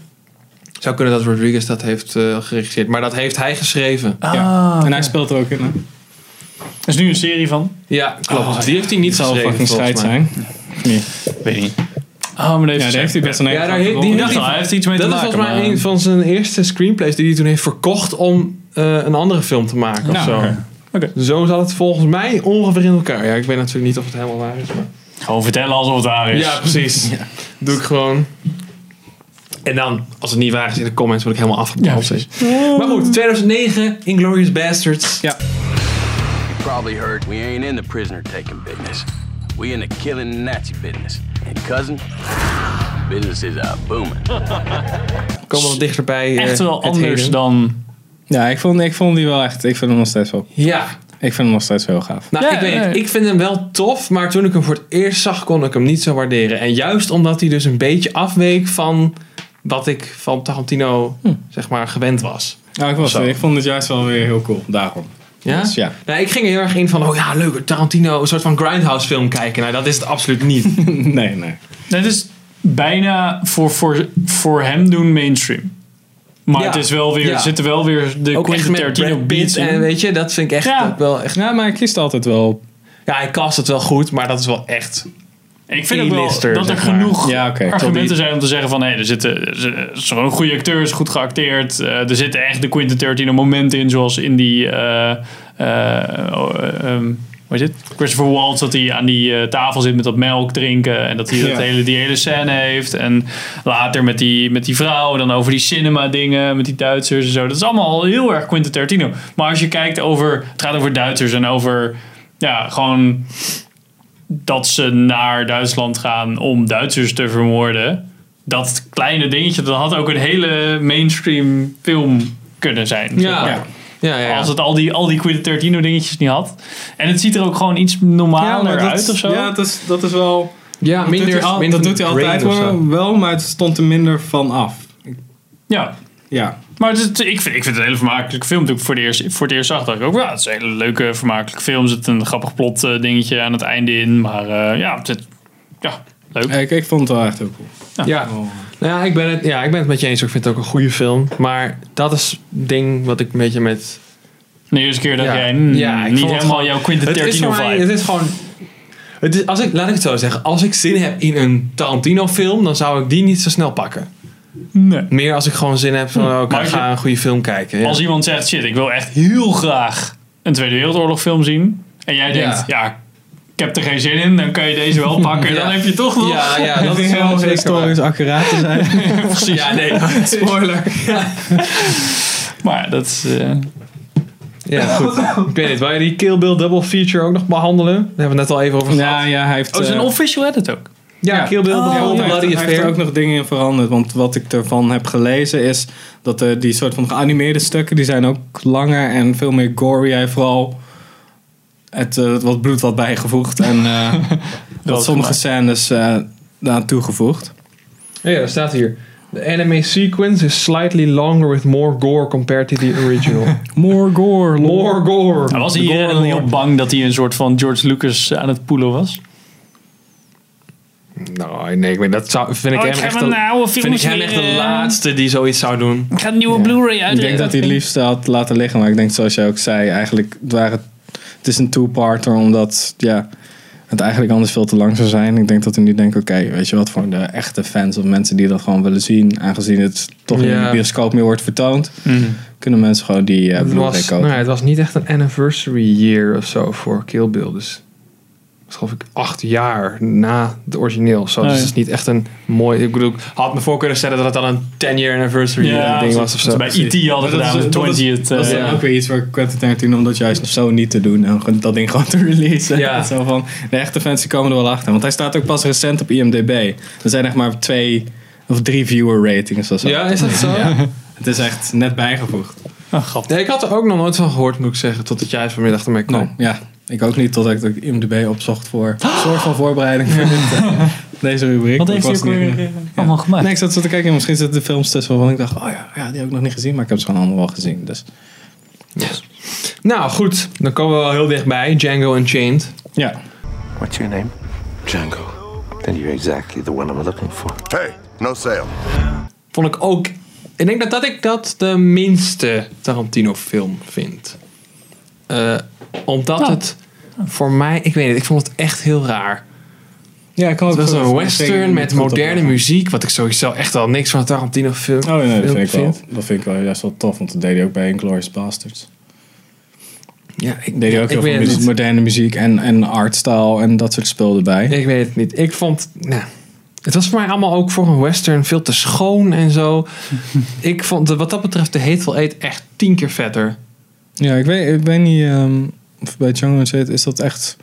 Zou kunnen dat Rodriguez dat heeft eh, geregisseerd. Maar dat heeft hij geschreven. Ah, ja. En hij speelt er ook in. hè? Er is nu een serie van. Ja, klopt. Oh, die heeft hij niet zal fucking scheid zijn. Niet? Weet ik niet. Oh, maar Ja, daar heeft hij best een Ja, hele daar heeft- die dacht al, hij heeft iets mee Dat te is maken. volgens mij maar- een van zijn eerste screenplays die hij toen heeft verkocht om eh, een andere film te maken of Nou, zo. oké. Oké. Zo zat het volgens mij ongeveer in elkaar. Ja, ik weet natuurlijk niet of het helemaal waar is. Maar... Gewoon vertellen alsof het waar is. Ja, precies. Doe ik gewoon. En dan, als het niet waar is in de comments, word ik helemaal afgebrand. Ja, maar goed, 2009, Inglourious Bastards. Ja. You probably heard we ain't in the prisoner taking business. We in the killing Nazi business. And cousin, business is a booming. Komen wat dichterbij. eh, Echt wel het anders heden. dan... Ja, ik vond, ik vond die wel echt... Ik vind hem nog steeds wel... Ja, Ik vind hem nog steeds heel gaaf. nou Ja, ik weet ja, ja. Ik vind hem wel tof, maar toen ik hem voor het eerst zag, kon ik hem niet zo waarderen. En juist omdat hij dus een beetje afweek van wat ik van Tarantino, zeg maar, gewend was. Nou, ik, was, Zo. ik vond het juist wel weer heel cool. Daarom. Ja? Dus ja. Nou, ik ging er heel erg in van, oh ja, leuk, Tarantino, een soort van Grindhouse film kijken. Nou, dat is het absoluut niet. nee, nee. Het is bijna voor, voor, voor hem doen mainstream. Maar Ja. het is wel weer, Ja. er zitten wel weer de Ook Quentin Tarantino beats in. en weet je, dat vind ik echt Ja. ook wel echt... Ja, maar ik kiest altijd wel... Ja, hij cast het wel goed, maar dat is wel echt... Ik vind ook wel dat er zeg maar. genoeg Ja, argumenten zijn om te zeggen van... hé, er zitten gewoon goede acteurs, goed geacteerd. eh, er zitten echt de Quentin Tarantino momenten in, zoals in die... eh, eh, oh, heet het? Christopher Waltz, dat hij aan die eh, tafel zit met dat melk drinken. En dat hij dat Ja. hele, die hele scène heeft. En later met die, met die vrouw, dan over die cinema dingen, met die Duitsers en zo. Dat is allemaal heel erg Quentin Tarantino. Maar als je kijkt over... Het gaat over Duitsers en over... Ja, gewoon dat ze naar Duitsland gaan om Duitsers te vermoorden. Dat kleine dingetje, dat had ook een hele mainstream film kunnen zijn. zeg Ja. maar. Ja. Ja, ja, Als het al die, al die Quentin Tarantino dingetjes niet had. En het ziet er ook gewoon iets normaler dat, uit of zo. Ja, dat is, dat is wel... ja dat doet hij al- minder dat doet hij altijd wel, wel, maar het stond er minder van af. ja. Ja. Maar het is- ik, vind, ik vind het een hele vermakelijke film. Toen ik voor, de eerst, voor het eerst zag, dacht ik ook... Ja, het is een hele leuke, vermakelijke film. Er zit een grappig plot eh, dingetje aan het einde in. Maar eh, ja, het zit, ja, leuk. Ik, ik vond het wel echt heel cool. Ja. Nou ja, ik ben het, ja, ik ben het met je eens. Ik vind het ook een goede film. Maar dat is het ding wat ik een beetje met... De eerste keer dat Ja. jij Ja, ik niet helemaal gewoon- jouw Quentin Tarantino mij, vibe. het is gewoon... Het is, als ik, laat ik het zo zeggen. Als ik zin heb in een Tarantino film, dan zou ik die niet zo snel pakken. Nee. Meer als ik gewoon zin heb van, oh, ik Maar als ga je- een goede film kijken. Ja. Als iemand zegt, shit, ik wil echt heel graag een Tweede Wereldoorlog film zien. En jij denkt, ja, ik heb er geen zin in. Dan kan je deze wel pakken. Ja. Dan heb je toch nog... Ja, ja, dat is is wel historisch accuraat te zijn. Ja, nee, spoiler. Ja, Maar dat is... eh, ja goed. Ik weet niet, wil je die Kill Bill double feature ook nog behandelen? Daar hebben we net al even over gehad. ja, ja, hij heeft... oh, het is een eh, official edit ook. Ja, Kill Bill Ja, bijvoorbeeld, hij heeft- Bloody hij heeft er ook nog dingen in veranderd. Want wat ik ervan heb gelezen is dat eh, die soort van geanimeerde stukken, die zijn ook langer en veel meer gory. Hij vooral het, eh, wat bloed wat bijgevoegd en eh dat sommige scènes eh daar toegevoegd. Ja, daar staat hier. The anime sequence is slightly longer with more gore compared to the original. More gore, more gore. Maar was hij The hier gore op bang dat hij een soort van George Lucas aan het poelen was? Nou, nee, ik weet, dat zou, vind ik Oh, ik hem echt de, oude vind ik hem echt de eh, laatste die zoiets zou doen. Ik ga een nieuwe Blu-ray uit. Ik denk dat hij het liefst had laten liggen, maar ik denk zoals jij ook zei, eigenlijk het waren, het is een two-parter omdat ja, het eigenlijk anders veel te lang zou zijn. Ik denk dat hij nu denkt, oké, weet je wat, voor de echte fans of mensen die dat gewoon willen zien, aangezien het toch niet in de bioscoop meer wordt vertoond, Mhm. kunnen mensen gewoon die Blu-ray was, kopen. nou, het was niet echt een anniversary year of zo voor Kill Bill. Dus geloof ik acht jaar na het origineel. Zo. Oh, dus ja. het is niet echt een mooi... Ik bedoel, ik had me voor kunnen stellen dat het dan een 10 year anniversary eh, ding was of zo. Bij E.T. hadden dat gedaan dat is- 20 Dat is het. dan ook weer iets waar Quentin Tarantino om dat juist zo niet te doen en dat ding gewoon te releasen. Ja. Zo van, de echte fans die komen er wel achter. Want hij staat ook pas recent op IMDb. Er zijn echt maar twee of drie viewer ratings of zo. Ja, is dat zo? Ja. Het is echt net bijgevoegd. Oh. Nee, ik had er ook nog nooit van gehoord, moet ik zeggen. Totdat jij vanmiddag ermee kwam. Ja, ik ook niet totdat ik de IMDb opzocht voor een soort van voorbereiding voor dit, eh, deze rubriek. Wat heeft hij was ook weer eh, allemaal gemaakt? Nee, ik zat zo te kijken en misschien zitten de films tussen waarvan ik dacht, oh ja, ja, die heb ik nog niet gezien, maar ik heb ze gewoon allemaal wel gezien. Dus Nou goed, dan komen we wel heel dichtbij. Django Unchained. Ja. What's your name? Django. Then you're exactly the one I'm looking for. Hey, no sale. Vond ik ook... Ik denk dat, dat ik dat de minste Tarantino film vind. Eh, omdat het voor mij... Ik weet niet, ik vond het echt heel raar. Ja, ik kan Het ook was een western met moderne muziek. Wat ik sowieso echt al niks van Tarantino film Oh nee, dat vind ik wel. Dat vind ik wel juist wel tof, want dat deed hij ook bij Inglourious Basterds. Ja, ik, Deed hij ook heel veel het muziek, moderne muziek en, en artstyle en dat soort spul erbij. Ik weet het niet. Ik vond... Nou, het was voor mij allemaal ook voor een western veel te schoon en zo. ik vond de- wat dat betreft de Hateful Eight echt tien keer vetter. Ja, ik weet, ik weet niet ehm, of bij Django Unchained is dat echt...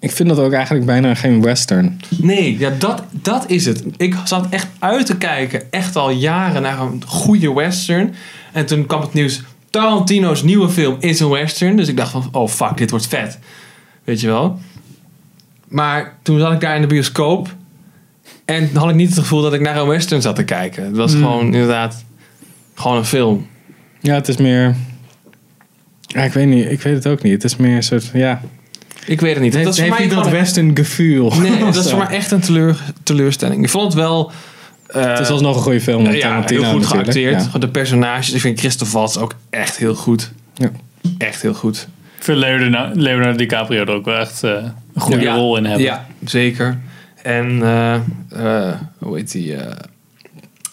Ik vind dat ook eigenlijk bijna geen western. Nee, ja, dat, dat is het. Ik zat echt uit te kijken, echt al jaren, naar een goede western. En toen kwam het nieuws, Tarantino's nieuwe film is een western. Dus ik dacht van, oh fuck, dit wordt vet. Weet je wel? Maar toen zat ik daar in de bioscoop. En had ik niet het gevoel dat ik naar een western zat te kijken. Het was gewoon inderdaad gewoon een film. Ja, het is meer... Ja, ik weet niet. Ik weet het ook niet. Het is meer een soort... Ja, Ik weet het niet. het dat heeft, is voor mij niet dat western gevoel. Nee, dat is voor mij echt een teleur, teleurstelling. Ik vond het wel... eh, Het is alsnog een goede film. ja, heel goed natuurlijk. geacteerd. Ja. De personages, ik vind Christoph Waltz ook echt heel goed. Ja. Echt heel goed. Ik vind Leonardo, Leonardo DiCaprio er ook wel echt eh, een goede Ja. rol in hebben. Ja, zeker. En eh, eh, hoe heet die?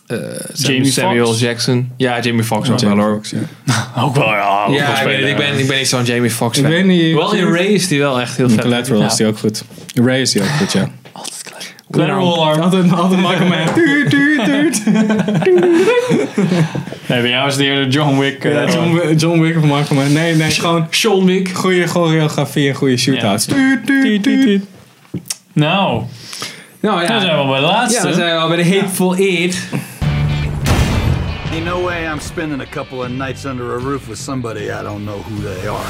Eh, eh, Jamie Samuel Foxx? Jackson. Ja, Jamie Foxx ook wel hoor. Ja. Ook wel, ja. Ja, ik, het, ik, ben, ik ben niet zo'n Jamie Foxx Ik fan. weet niet. Wel in Ray is die wel echt heel In vet. Collateral is die ook goed. Ray is die ook goed, ja. Collateral Alarm. Altijd, altijd Michael Mann. Tuut, tuut, tuut. Nee, bij jou is het eerder John Wick. eh, Ja, John, Wick- John Wick of Michael Mann. Nee, nee, gewoon Sean Wick. goede choreografie en goede shootouts. Ja. Tuut, tuut, tuut. Nou, Nou ja, dan zijn we al bij de ja, laatste. dan zijn we al bij de Hateful Eight. Ain't no way I'm spending a couple of nights under a roof with somebody I don't know who they are.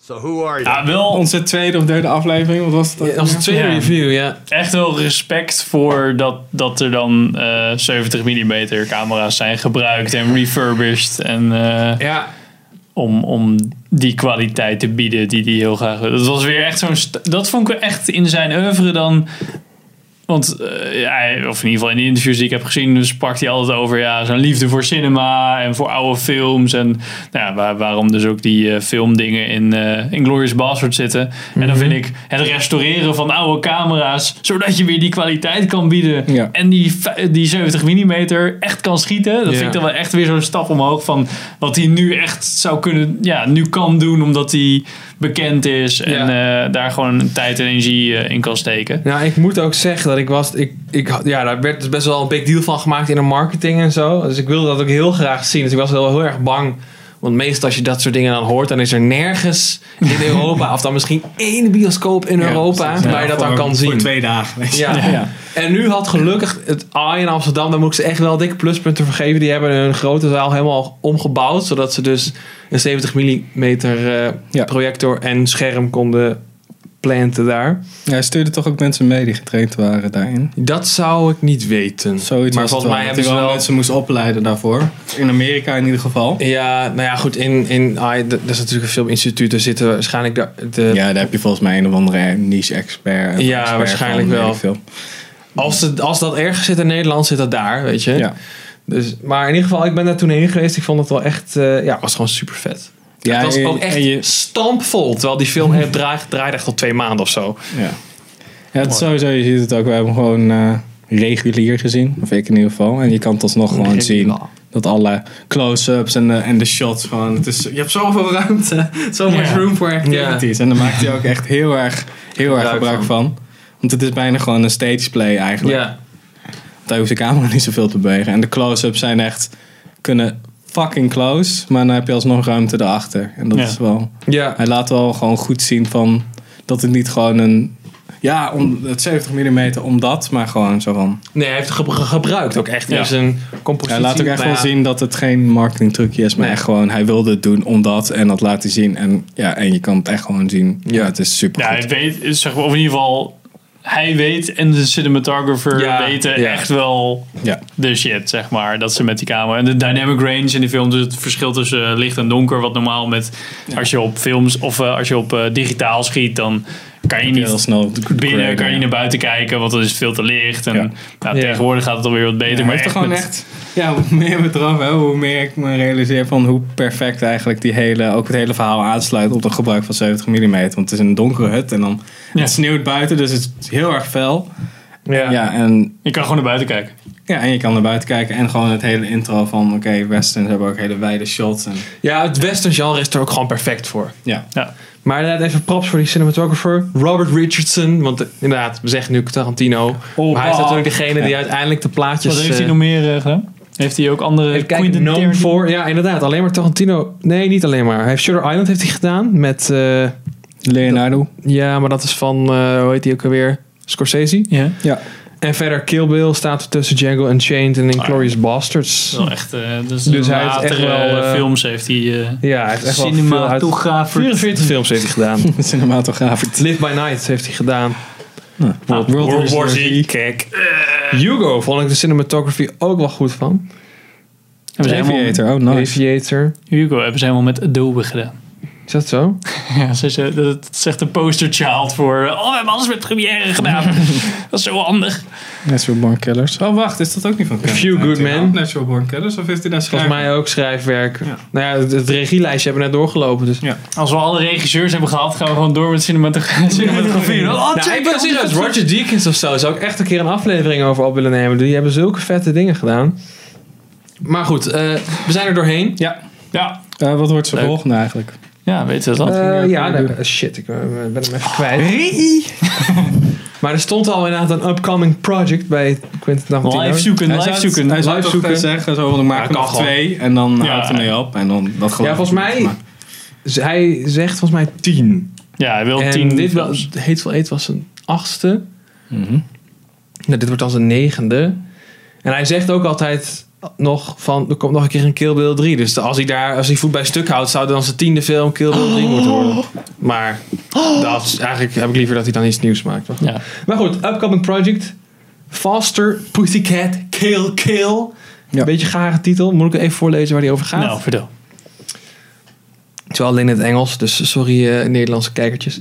So who are you? ja, wel Onze tweede of derde aflevering, wat was het? Als tweede Ja. review, ja. echt wel respect voor dat, dat er dan eh 70 mm camera's zijn gebruikt en refurbished. En eh, Ja, om, om die kwaliteit te bieden die hij heel graag wil. Dat was weer echt zo'n... Dat vond ik echt in zijn oeuvre dan... Want, eh, ja, of in ieder geval in de interviews die ik heb gezien, dus sprak hij altijd over ja, zijn liefde voor cinema en voor oude films. En nou ja, waar- waarom dus ook die eh, filmdingen in eh Inglourious Bastard zitten. En dan vind ik het restaureren van oude camera's, zodat je weer die kwaliteit kan bieden. Ja. En die, die 70 mm echt kan schieten. Dat vind ik dan wel echt weer zo'n stap omhoog van wat hij nu echt zou kunnen, ja, nu kan doen omdat hij bekend is en eh, daar gewoon tijd en energie eh, in kan steken. Nou, ik moet ook zeggen dat ik was. Ik, ik, ja, daar werd dus best wel een big deal van gemaakt in de marketing en zo. Dus ik wilde dat ook heel graag zien. Dus ik was wel heel erg bang. Want meestal als je dat soort dingen dan hoort, dan is er nergens in Europa, of dan misschien één bioscoop in Europa, waar je dat dan kan zien. Voor twee dagen. Ja. Ja. En nu had gelukkig het AI in Amsterdam, daar moet ik ze echt wel dikke pluspunten voor geven. Die hebben een grote zaal helemaal omgebouwd, zodat ze dus een 70 mm Ja. projector en scherm konden planten daar. Ja, hij stuurde toch ook mensen mee die getraind waren daarin. Dat zou ik niet weten. Zoiets maar volgens mij hebben ze wel... mensen moest opleiden daarvoor. In Amerika in ieder geval. Ja, nou ja, goed. In, in AI, dat is natuurlijk een filminstituut. Er zitten waarschijnlijk de, de Ja, daar heb je volgens mij een of andere niche-expert. Ja, expert waarschijnlijk wel. als, het, als dat ergens zit in Nederland, zit dat daar, weet je. Ja. Dus, maar in ieder geval, ik ben daar toen heen geweest. Ik vond het wel echt, eh, ja, het was gewoon super vet. Ja, het was en- ook echt je- stampvol. Terwijl die film echt draait, draait echt al twee maanden of zo. Ja. Ja, het sowieso, je ziet het ook. We hebben hem gewoon eh, regulier gezien. Of ik in ieder geval. En je kan het alsnog gewoon zien. Dat alle close-ups en de, en de shots gewoon. Het is, je hebt zoveel ruimte. So much room for activities. En daar maakt hij ook echt heel erg, heel erg Gebruik van. Want het is bijna gewoon een stage play eigenlijk. Ja. Daar hoeft de camera niet zoveel te bewegen. En de close-ups zijn echt... Kunnen fucking close. Maar dan heb je alsnog ruimte erachter. En dat Ja. is wel... Ja. Hij laat wel gewoon goed zien van... Dat het niet gewoon een... Ja, om, het 70 mm omdat. Maar gewoon zo van... Nee, hij heeft het ge- gebruikt ook echt Ja. in zijn compositie. Hij laat ook echt wel ja, zien dat het geen marketingtrucje is. Maar Nee. echt gewoon... Hij wilde het doen omdat. En dat laat hij zien. En, ja, en je kan het echt gewoon zien. Ja, het is super Ja, goed. ik weet, zeg maar, of in ieder geval, hij weet en de cinematographer Ja, weten ja. echt wel Ja. de shit, zeg maar. Dat ze met die camera. En de dynamic range in die film, dus het verschil tussen eh, licht en donker, wat normaal met als je op films of eh, als je op eh, digitaal schiet, dan kan je niet Heel snel binnen, kan je naar buiten kijken, want dan is het veel te licht. En Ja. nou, Ja. tegenwoordig gaat het alweer wat beter. Ja, maar echt gewoon met- echt. Ja, hoe meer we erover hebben, hoe meer ik me realiseer van hoe perfect eigenlijk die hele, ook het hele verhaal aansluit op het gebruik van 70 mm. Want het is een donkere hut en dan Ja. het sneeuwt buiten, dus het is heel erg fel. Ja. Ja, en, Je kan gewoon naar buiten kijken. ja, en je kan naar buiten kijken en gewoon het hele intro van, oké, westerns hebben ook hele wijde shots. En, ja, het western genre is er ook gewoon perfect voor. ja. Ja. Maar inderdaad, even props voor die cinematographer. Robert Richardson. Want inderdaad, we zeggen nu Tarantino. Oh, maar hij is natuurlijk degene die uiteindelijk de plaatjes... Wat heeft hij eh, nog meer eh, gedaan? Heeft hij ook andere Quentin voor... Ja, inderdaad. Alleen maar Tarantino. Nee, niet alleen maar. Hij heeft Shutter Island heeft hij gedaan. Met... eh, Leonardo. ja, maar dat is van... eh, hoe heet hij ook alweer? Scorsese. Ja. Ja. En verder Kill Bill staat er tussen Django Unchained en Inglourious Bastards. Wel echt, eh, dus, Dus hij heeft latere echt wel, eh, films heeft hij. eh Ja, hij heeft echt wel cinematografer. 44 films heeft hij gedaan. Cinematograaf. Live by Night heeft hij gedaan. World, World War Z. Kijk. Hugo vond ik de cinematography ook wel goed van. Hebben ze helemaal, Aviator, oh nice. Aviator. Hugo hebben ze helemaal met Adobe gedaan. Is dat zo? Ja, ze, ze, dat is echt een poster child voor. Oh, we hebben alles met Premiere gedaan. dat is zo handig. Natural Born Killers. Oh, wacht, is dat ook niet van Quentin Few Good? Men. Natural Born Killers, of heeft hij daar Volgens schrijven? mij ook schrijfwerk. Ja. Nou ja, het, het regielijstje hebben we net doorgelopen. Dus. Ja. Als we alle regisseurs hebben gehad, gaan we gewoon door met cinematogra- cinematografie. Oh, Nou, check ik ben serieus. Roger Deakins of zo zou ik echt een keer een aflevering over op willen nemen. Die hebben zulke vette dingen gedaan. Maar goed, eh, we zijn er doorheen. Ja. Ja, Eh, wat wordt zijn volgende eigenlijk? ja weet je dat? Eh, ja, nou, shit, ik ben hem even kwijt. maar er stond al inderdaad een upcoming project bij Quentin Tarantino. live zoeken, Hij live zoeken. Hij zou Live zoeken. eh, zeggen, zo van ik maak Ja, er twee en dan Ja. houdt hij mee op. En dan dat Ja, volgens mij, maar- hij zegt volgens mij tien. Ja, hij wil En tien dit was, Hateful Eight was zijn achtste. Mhm. Nou, dit wordt dan zijn negende. En hij zegt ook altijd nog van, er komt nog een keer een Kill Bill 3. Dus als hij daar, als hij voet bij stuk houdt, zou dan zijn tiende film Kill Bill 3 moeten worden. Maar dat is, eigenlijk heb ik liever dat hij dan iets nieuws maakt. Maar goed, Ja. maar goed upcoming project. Faster Pussycat Kill Kill. Ja. Beetje gare titel. Moet ik even voorlezen waar die over gaat? Nou, vertel. Het is wel alleen in het Engels, dus sorry eh, Nederlandse kijkertjes.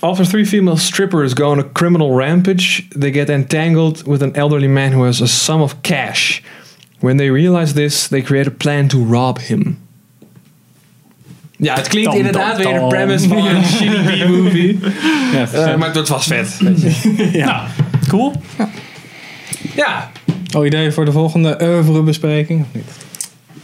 After three female strippers go on a criminal rampage, they get entangled with an elderly man who has a sum of cash. When they realize this, they create a plan to rob him. Ja, het klinkt Tam, inderdaad tam, weer de premise van een shitty B-movie. Ja, Eh, maar het wordt vast vet. weet je. Nou, cool. Ja. Oh, ideeën voor de volgende oeuvrebespreking? Of niet?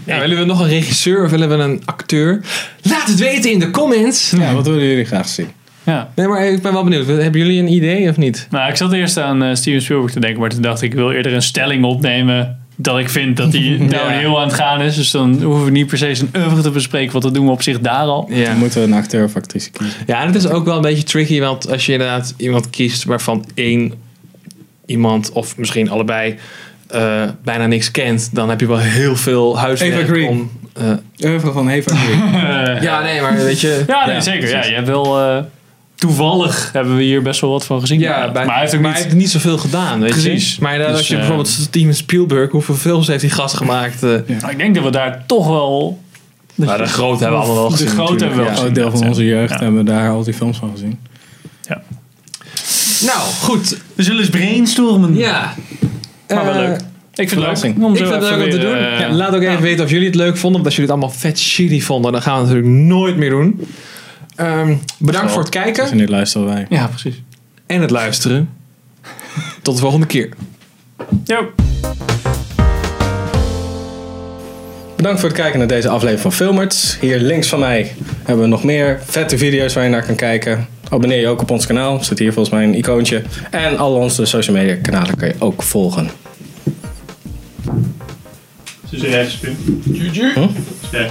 ja, willen we nog een regisseur of willen we een acteur? Laat het weten in de comments. Ja, wat willen jullie graag zien? Ja. Nee, maar ik ben wel benieuwd. Hebben jullie een idee of niet? Nou, ik zat eerst aan eh, Steven Spielberg te denken, maar toen dacht ik, ik wil eerder een stelling opnemen dat ik vind dat hij nou heel aan het gaan is. Dus dan hoeven we niet per se zijn oeuvre te bespreken, want dat doen we op zich daar al. Ja. Dan moeten we een acteur of actrice kiezen. Ja, en het is ook wel een beetje tricky, want als je inderdaad iemand kiest waarvan één iemand of misschien allebei eh, bijna niks kent, dan heb je wel heel veel huiswerk om. eh, Oeuvre van Eva Green. Ja, nee, maar weet je. ja, nee, Ja, zeker. Ja, je hebt wel... eh, toevallig hebben we hier best wel wat van gezien. Ja, bij, maar hij heeft ook niet... hij heeft niet zoveel gedaan, weet Precies. je. Maar Dus, als je eh, bijvoorbeeld Steven Spielberg, hoeveel films heeft die gast gemaakt? eh Nou, ik denk dat we daar toch wel... Maar de grote hebben we allemaal wel De gezien. grote hebben we wel gezien. Een deel van onze jeugd Ja. hebben we daar al die films van gezien. Ja. ja. Nou, goed. We zullen eens brainstormen. Ja. Maar wel Eh, leuk. Ik vind het leuk. Om Ik vind het leuk om te doen. Ja, laat ook even weten of jullie het leuk vonden. Of dat jullie het allemaal vet shitty vonden. Dan gaan we het natuurlijk nooit meer doen. Ehm, bedankt voor het kijken Dus nu luisteren wij. Ja, precies. en het luisteren. Tot de volgende keer. Jo. Bedankt voor het kijken naar deze aflevering van Filmers. Hier links van mij hebben we nog meer vette video's waar je naar kan kijken. Abonneer je ook op ons kanaal. Zit hier volgens mij een icoontje. En al onze social media kanalen kan je ook volgen. Ze rechts, Pim. GG. Sterk.